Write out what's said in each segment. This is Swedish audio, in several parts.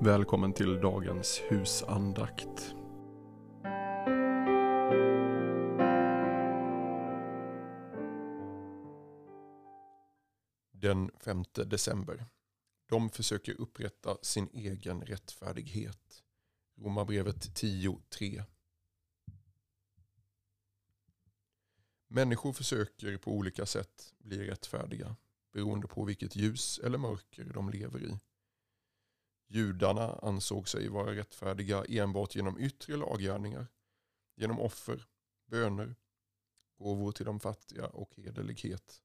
Välkommen till dagens husandakt. Den 5 december. De försöker upprätta sin egen rättfärdighet. Romarbrevet 10.3. Människor försöker på olika sätt bli rättfärdiga beroende på vilket ljus eller mörker de lever i. Judarna ansåg sig vara rättfärdiga enbart genom yttre laggärningar, genom offer, böner, gåvor till de fattiga och hederlighet.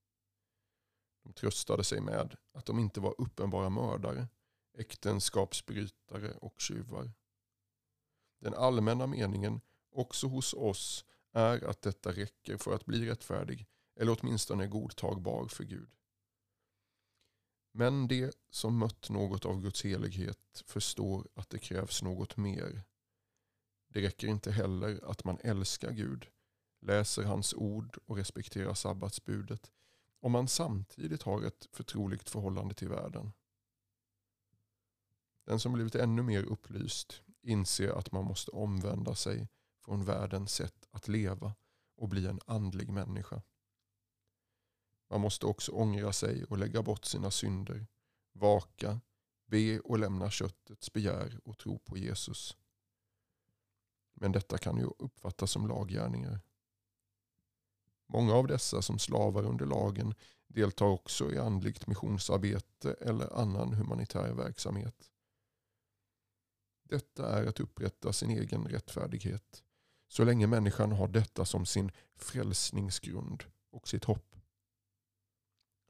De tröstade sig med att de inte var uppenbara mördare, äktenskapsbrytare och tjuvar. Den allmänna meningen, också hos oss, är att detta räcker för att bli rättfärdig eller åtminstone godtagbar för Gud. Men de som mött något av Guds helighet förstår att det krävs något mer. Det räcker inte heller att man älskar Gud, läser hans ord och respekterar sabbatsbudet om man samtidigt har ett förtroligt förhållande till världen. Den som blivit ännu mer upplyst inser att man måste omvända sig från världens sätt att leva och bli en andlig människa. Man måste också ångra sig och lägga bort sina synder, vaka, be och lämna köttets begär och tro på Jesus. Men detta kan ju uppfattas som laggärningar. Många av dessa som slavar under lagen deltar också i andligt missionsarbete eller annan humanitär verksamhet. Detta är att upprätta sin egen rättfärdighet så länge människan har detta som sin frälsningsgrund och sitt hopp.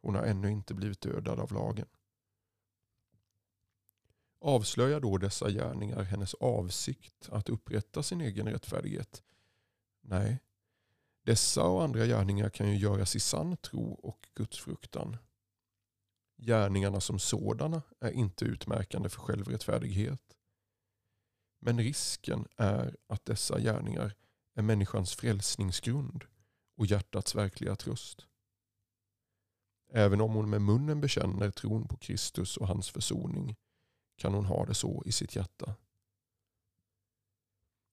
Hon har ännu inte blivit dödad av lagen. Avslöjar då dessa gärningar hennes avsikt att upprätta sin egen rättfärdighet? Nej, dessa och andra gärningar kan ju göras i sann tro och gudsfruktan. Gärningarna som sådana är inte utmärkande för självrättfärdighet. Men risken är att dessa gärningar är människans frälsningsgrund och hjärtats verkliga tröst. Även om hon med munnen bekänner tron på Kristus och hans försoning kan hon ha det så i sitt hjärta.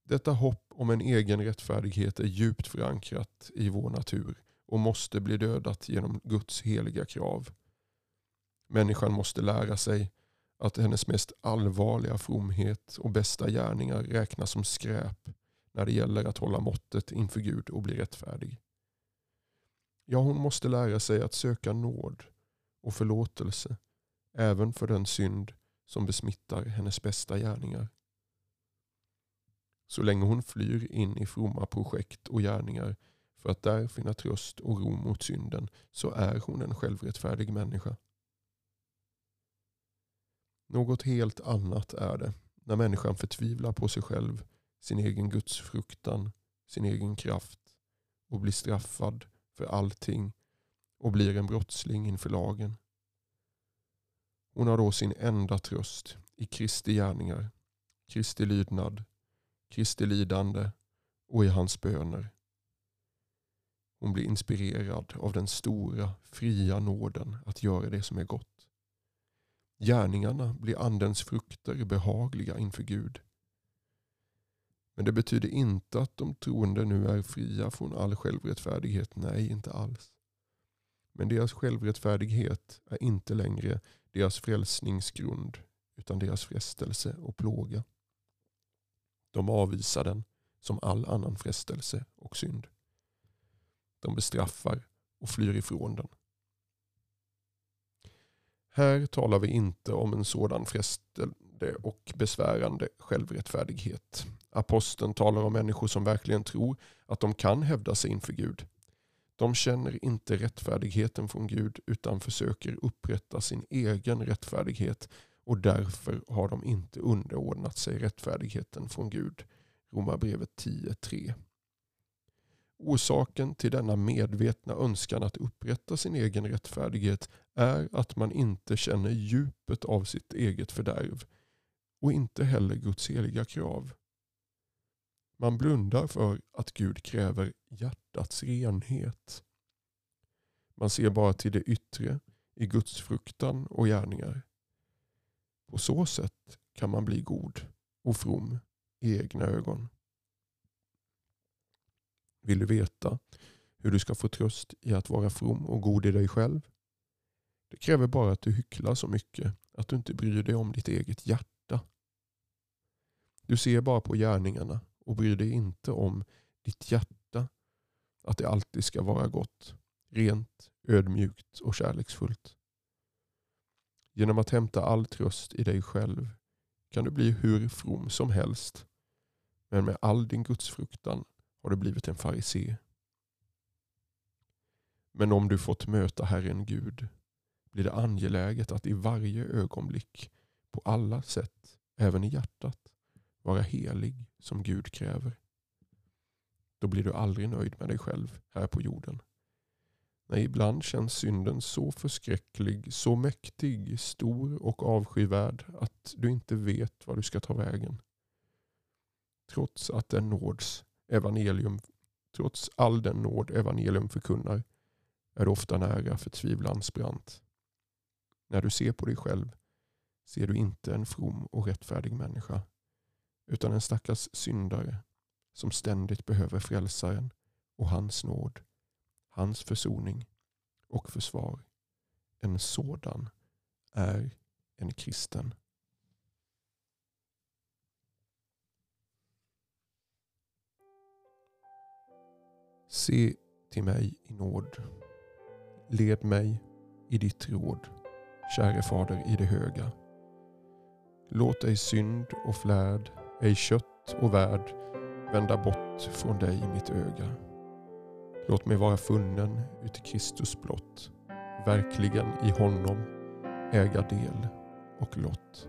Detta hopp om en egen rättfärdighet är djupt förankrat i vår natur och måste bli dödat genom Guds heliga krav. Människan måste lära sig att hennes mest allvarliga fromhet och bästa gärningar räknas som skräp när det gäller att hålla måttet inför Gud och bli rättfärdig. Ja, hon måste lära sig att söka nåd och förlåtelse även för den synd som besmittar hennes bästa gärningar. Så länge hon flyr in i fromma projekt och gärningar för att där finna tröst och ro mot synden så är hon en självrättfärdig människa. Något helt annat är det när människan förtvivlar på sig själv, sin egen gudsfruktan, sin egen kraft och blir straffad för allting och blir en brottsling inför lagen. Hon har då sin enda tröst i Kristi gärningar, Kristi lydnad, Kristi lidande och i hans böner. Hon blir inspirerad av den stora, fria nåden att göra det som är gott. Gärningarna blir andens frukter behagliga inför Gud. Men det betyder inte att de troende nu är fria från all självrättfärdighet. Nej, inte alls. Men deras självrättfärdighet är inte längre deras frälsningsgrund utan deras frestelse och plåga. De avvisar den som all annan frestelse och synd. De bestraffar och flyr ifrån den. Här talar vi inte om en sådan frestande och besvärande självrättfärdighet. Aposteln talar om människor som verkligen tror att de kan hävda sig inför Gud. De känner inte rättfärdigheten från Gud utan försöker upprätta sin egen rättfärdighet och därför har de inte underordnat sig rättfärdigheten från Gud. Romarbrevet 10.3. Orsaken till denna medvetna önskan att upprätta sin egen rättfärdighet är att man inte känner djupet av sitt eget fördärv och inte heller Guds heliga krav. Man blundar för att Gud kräver hjärtats renhet. Man ser bara till det yttre i Guds fruktan och gärningar. På så sätt kan man bli god och from i egna ögon. Vill du veta hur du ska få tröst i att vara from och god i dig själv? Det kräver bara att du hycklar så mycket att du inte bryr dig om ditt eget hjärta. Du ser bara på gärningarna och bryr dig inte om ditt hjärta. Att det alltid ska vara gott, rent, ödmjukt och kärleksfullt. Genom att hämta all tröst i dig själv kan du bli hur from som helst. Men med all din gudsfruktan har du blivit en farisé. Men om du fått möta Herren Gud blir det angeläget att i varje ögonblick, på alla sätt, även i hjärtat, vara helig som Gud kräver. Då blir du aldrig nöjd med dig själv här på jorden. Nej, ibland känns synden så förskräcklig, så mäktig, stor och avskyvärd att du inte vet var du ska ta vägen. Trots att den nåds evangelium, trots all den nåd evangelium förkunnar är det ofta nära förtvivlans brant. När du ser på dig själv ser du inte en from och rättfärdig människa utan en stackars syndare som ständigt behöver frälsaren och hans nåd, hans försoning och försvar. En sådan är en kristen. Se till mig i nåd. Led mig i ditt råd, käre Fader i det höga. Låt ej synd och flärd, ej kött och värld vända bort från dig mitt öga. Låt mig vara funnen uti Kristus blott, verkligen i honom äga del och lott.